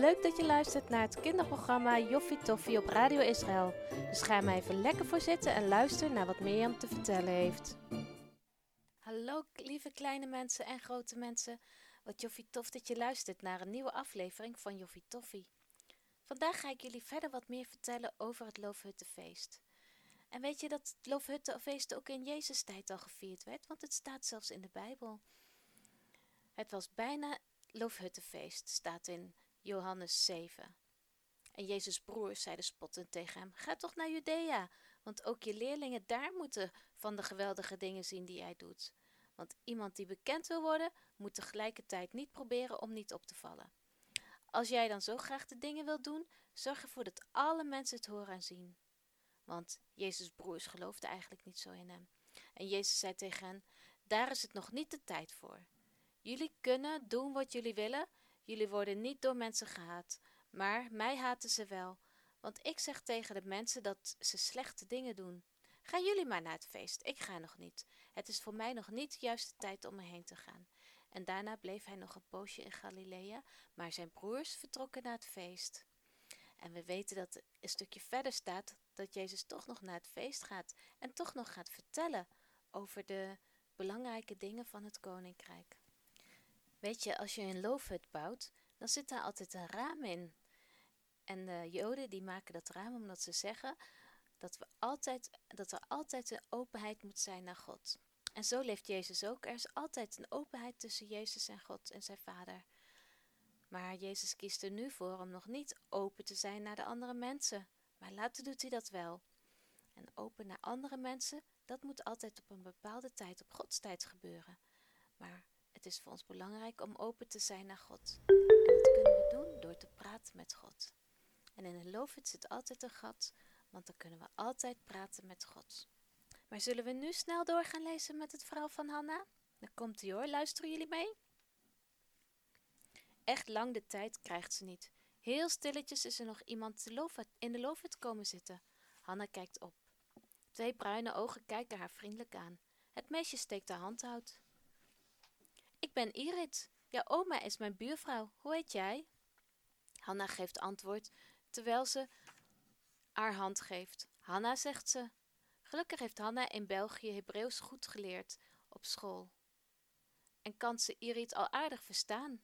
Leuk dat je luistert naar het kinderprogramma Joffie Toffie op Radio Israël. Dus ga maar even lekker voor zitten en luister naar wat Mirjam te vertellen heeft. Hallo lieve kleine mensen en grote mensen. Wat Joffie tof dat je luistert naar een nieuwe aflevering van Joffie Toffie. Vandaag ga ik jullie verder wat meer vertellen over het Loofhuttenfeest. En weet je dat het Loofhuttenfeest ook in Jezus tijd al gevierd werd? Want het staat zelfs in de Bijbel. Het was bijna Loofhuttenfeest, staat in Johannes 7. En Jezus' broers zeiden spottend tegen hem: Ga toch naar Judea, want ook je leerlingen daar moeten van de geweldige dingen zien die jij doet. Want iemand die bekend wil worden, moet tegelijkertijd niet proberen om niet op te vallen. Als jij dan zo graag de dingen wilt doen, zorg ervoor dat alle mensen het horen en zien. Want Jezus' broers geloofden eigenlijk niet zo in hem. En Jezus zei tegen hen: Daar is het nog niet de tijd voor. Jullie kunnen doen wat jullie willen, jullie worden niet door mensen gehaat, maar mij haten ze wel, want ik zeg tegen de mensen dat ze slechte dingen doen. Gaan jullie maar naar het feest, ik ga nog niet. Het is voor mij nog niet de juiste tijd om erheen te gaan. En daarna bleef hij nog een poosje in Galilea, maar zijn broers vertrokken naar het feest. En we weten dat een stukje verder staat dat Jezus toch nog naar het feest gaat en toch nog gaat vertellen over de belangrijke dingen van het koninkrijk. Weet je, als je een loofhut bouwt, dan zit daar altijd een raam in. En de Joden die maken dat raam omdat ze zeggen dat, we altijd, dat er altijd een openheid moet zijn naar God. En zo leeft Jezus ook. Er is altijd een openheid tussen Jezus en God en zijn Vader. Maar Jezus kiest er nu voor om nog niet open te zijn naar de andere mensen. Maar later doet hij dat wel. En open naar andere mensen, dat moet altijd op een bepaalde tijd, op Gods tijd gebeuren. Maar het is voor ons belangrijk om open te zijn naar God. En dat kunnen we doen door te praten met God. En in een loofhut zit altijd een gat, want dan kunnen we altijd praten met God. Maar zullen we nu snel door gaan lezen met het verhaal van Hanna? Dan komt hij hoor, luisteren jullie mee? Echt lang de tijd krijgt ze niet. Heel stilletjes is er nog iemand in de loofhut komen zitten. Hanna kijkt op. Twee bruine ogen kijken haar vriendelijk aan. Het meisje steekt haar hand uit. Ik ben Irit. Jouw oma is mijn buurvrouw. Hoe heet jij? Hanna geeft antwoord terwijl ze haar hand geeft. Hanna, zegt ze. Gelukkig heeft Hanna in België Hebreeuws goed geleerd op school. En kan ze Irit al aardig verstaan.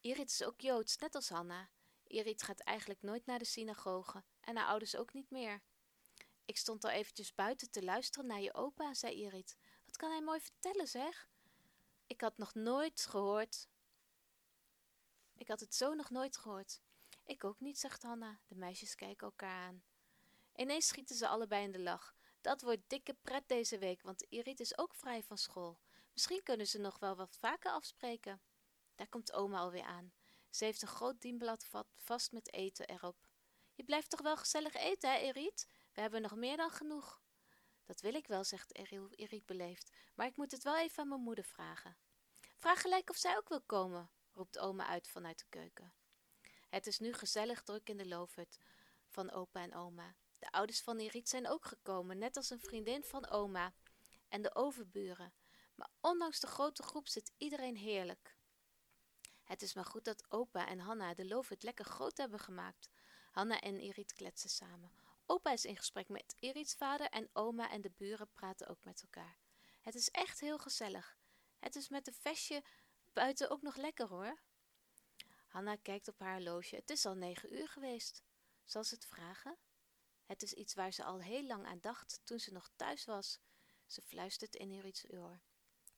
Irit is ook Joods, net als Hanna. Irit gaat eigenlijk nooit naar de synagoge en haar ouders ook niet meer. Ik stond al eventjes buiten te luisteren naar je opa, zei Irit. Kan hij mooi vertellen, zeg? Ik had nog nooit gehoord. Ik had het zo nog nooit gehoord. Ik ook niet, zegt Hanna. De meisjes kijken elkaar aan. Ineens schieten ze allebei in de lach. Dat wordt dikke pret deze week, want Irit is ook vrij van school. Misschien kunnen ze nog wel wat vaker afspreken. Daar komt oma alweer aan. Ze heeft een groot dienblad vast met eten erop. Je blijft toch wel gezellig eten, hè, Irit? We hebben nog meer dan genoeg. Dat wil ik wel, zegt Erik beleefd, maar ik moet het wel even aan mijn moeder vragen. Vraag gelijk of zij ook wil komen, roept oma uit vanuit de keuken. Het is nu gezellig druk in de loofhut van opa en oma. De ouders van Erik zijn ook gekomen, net als een vriendin van oma en de overburen. Maar ondanks de grote groep zit iedereen heerlijk. Het is maar goed dat opa en Hanna de loofhut lekker groot hebben gemaakt. Hanna en Irit kletsen samen. Opa is in gesprek met Irits vader en oma en de buren praten ook met elkaar. Het is echt heel gezellig. Het is met een vestje buiten ook nog lekker hoor. Hanna kijkt op haar horloge. Het is al negen uur geweest. Zal ze het vragen? Het is iets waar ze al heel lang aan dacht toen ze nog thuis was. Ze fluistert in Irits oor.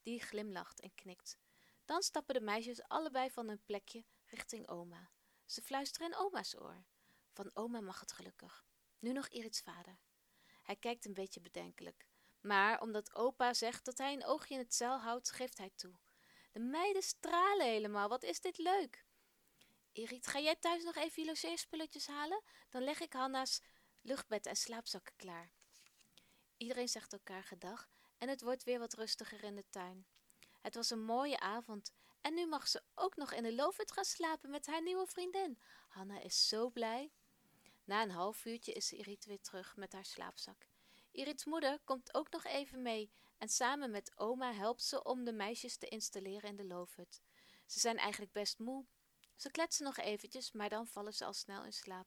Die glimlacht en knikt. Dan stappen de meisjes allebei van hun plekje richting oma. Ze fluisteren in oma's oor. Van oma mag het gelukkig. Nu nog Irits vader. Hij kijkt een beetje bedenkelijk. Maar omdat opa zegt dat hij een oogje in het zeil houdt, geeft hij toe. De meiden stralen helemaal. Wat is dit leuk! Irit, ga jij thuis nog even je logeerspulletjes halen? Dan leg ik Hanna's luchtbed en slaapzakken klaar. Iedereen zegt elkaar gedag en het wordt weer wat rustiger in de tuin. Het was een mooie avond en nu mag ze ook nog in de loofhut gaan slapen met haar nieuwe vriendin. Hanna is zo blij. Na een half uurtje is Irit weer terug met haar slaapzak. Irits moeder komt ook nog even mee en samen met oma helpt ze om de meisjes te installeren in de loofhut. Ze zijn eigenlijk best moe. Ze kletsen nog eventjes, maar dan vallen ze al snel in slaap.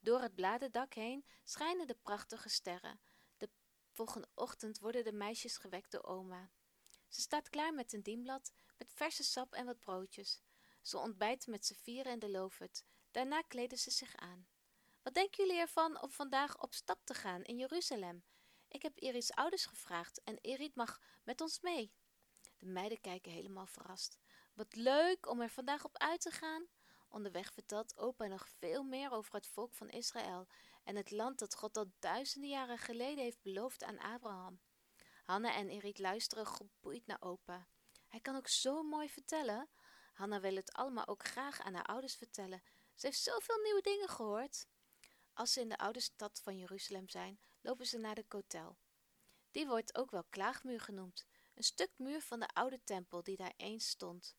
Door het bladerdak heen schijnen de prachtige sterren. De volgende ochtend worden de meisjes gewekt door oma. Ze staat klaar met een dienblad, met verse sap en wat broodjes. Ze ontbijten met z'n vieren in de loofhut. Daarna kleden ze zich aan. Wat denken jullie ervan om vandaag op stap te gaan in Jeruzalem? Ik heb Iris ouders gevraagd en Irit mag met ons mee. De meiden kijken helemaal verrast. Wat leuk om er vandaag op uit te gaan. Onderweg vertelt opa nog veel meer over het volk van Israël en het land dat God al duizenden jaren geleden heeft beloofd aan Abraham. Hanna en Erik luisteren geboeid naar opa. Hij kan ook zo mooi vertellen. Hanna wil het allemaal ook graag aan haar ouders vertellen. Ze heeft zoveel nieuwe dingen gehoord. Als ze in de oude stad van Jeruzalem zijn, lopen ze naar de kotel. Die wordt ook wel klaagmuur genoemd, een stuk muur van de oude tempel die daar eens stond.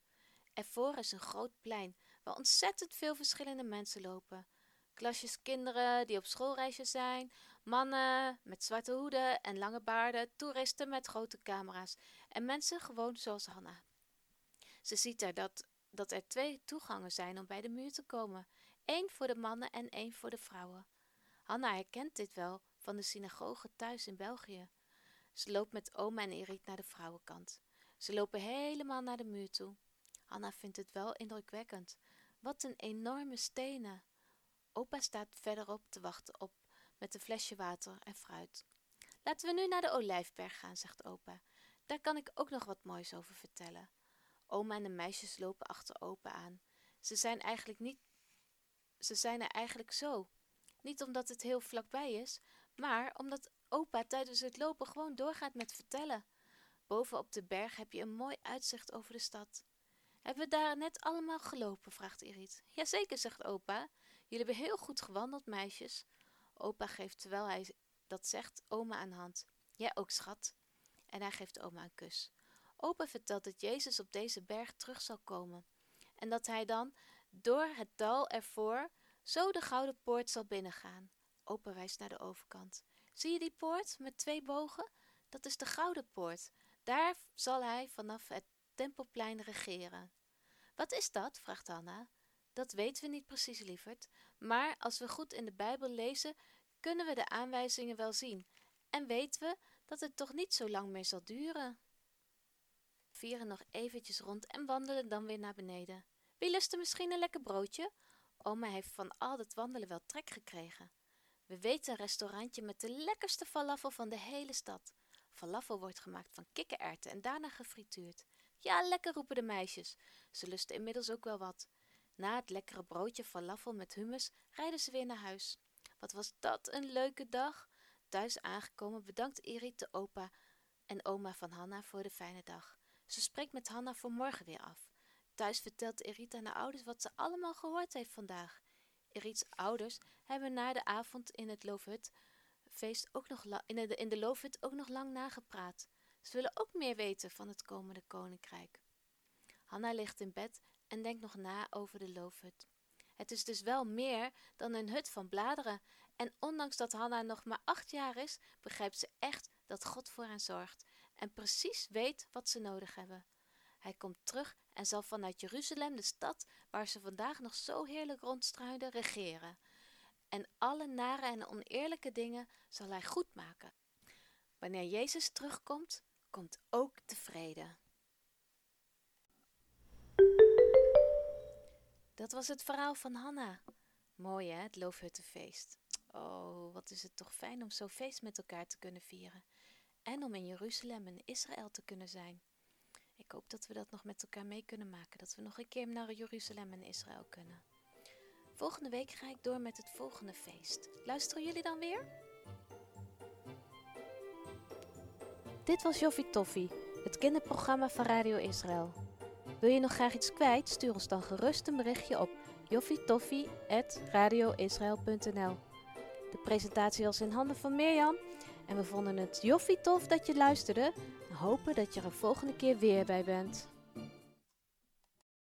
Ervoor is een groot plein waar ontzettend veel verschillende mensen lopen. Klasjes kinderen die op schoolreisjes zijn, mannen met zwarte hoeden en lange baarden, toeristen met grote camera's en mensen gewoon zoals Hanna. Ze ziet er dat, dat er twee toegangen zijn om bij de muur te komen, één voor de mannen en één voor de vrouwen. Hanna herkent dit wel van de synagoge thuis in België. Ze loopt met oma en Erik naar de vrouwenkant. Ze lopen helemaal naar de muur toe. Hanna vindt het wel indrukwekkend. Wat een enorme stenen. Opa staat verderop te wachten op met een flesje water en fruit. Laten we nu naar de olijfberg gaan, zegt opa. Daar kan ik ook nog wat moois over vertellen. Oma en de meisjes lopen achter opa aan. Ze zijn eigenlijk niet. Ze zijn er eigenlijk zo. Niet omdat het heel vlakbij is, maar omdat opa tijdens het lopen gewoon doorgaat met vertellen. Boven op de berg heb je een mooi uitzicht over de stad. Hebben we daar net allemaal gelopen? vraagt Irit. Jazeker, zegt opa. Jullie hebben heel goed gewandeld, meisjes. Opa geeft terwijl hij dat zegt oma een hand. Jij ook, schat. En hij geeft oma een kus. Opa vertelt dat Jezus op deze berg terug zal komen. En dat hij dan door het dal ervoor zo de gouden poort zal binnengaan. Opa wijst naar de overkant. Zie je die poort met twee bogen? Dat is de gouden poort. Daar zal hij vanaf het tempelplein regeren. Wat is dat? vraagt Hanna. Dat weten we niet precies, lieverd. Maar als we goed in de Bijbel lezen, kunnen we de aanwijzingen wel zien. En weten we dat het toch niet zo lang meer zal duren. Vieren nog eventjes rond en wandelen dan weer naar beneden. Wie lust er misschien een lekker broodje? Oma heeft van al dat wandelen wel trek gekregen. We weten een restaurantje met de lekkerste falafel van de hele stad. Falafel wordt gemaakt van kikkererwten en daarna gefrituurd. Ja, lekker roepen de meisjes. Ze lusten inmiddels ook wel wat. Na het lekkere broodje falafel met hummus rijden ze weer naar huis. Wat was dat een leuke dag! Thuis aangekomen bedankt Erik de opa en oma van Hanna voor de fijne dag. Ze spreekt met Hanna voor morgen weer af. Thuis vertelt Erit aan de ouders wat ze allemaal gehoord heeft vandaag. Erits ouders hebben na de avond in het Loofhutfeest ook nog in de, in de Loofhut ook nog lang nagepraat. Ze willen ook meer weten van het komende koninkrijk. Hanna ligt in bed en denkt nog na over de loofhut. Het is dus wel meer dan een hut van bladeren. En ondanks dat Hanna nog maar acht jaar is, begrijpt ze echt dat God voor hen zorgt en precies weet wat ze nodig hebben. Hij komt terug en zal vanuit Jeruzalem, de stad waar ze vandaag nog zo heerlijk rondstruinen, regeren. En alle nare en oneerlijke dingen zal hij goed maken. Wanneer Jezus terugkomt, komt ook de vrede. Dat was het verhaal van Hanna. Mooi hè, het Loofhuttenfeest. Oh, wat is het toch fijn om zo'n feest met elkaar te kunnen vieren. En om in Jeruzalem en Israël te kunnen zijn. Ik hoop dat we dat nog met elkaar mee kunnen maken. Dat we nog een keer naar Jeruzalem en Israël kunnen. Volgende week ga ik door met het volgende feest. Luisteren jullie dan weer? Dit was Joffie Toffie, het kinderprogramma van Radio Israël. Wil je nog graag iets kwijt? Stuur ons dan gerust een berichtje op joffietoffie.radioisrael.nl De presentatie was in handen van Mirjam en we vonden het joffie tof dat je luisterde hopen dat je er een volgende keer weer bij bent.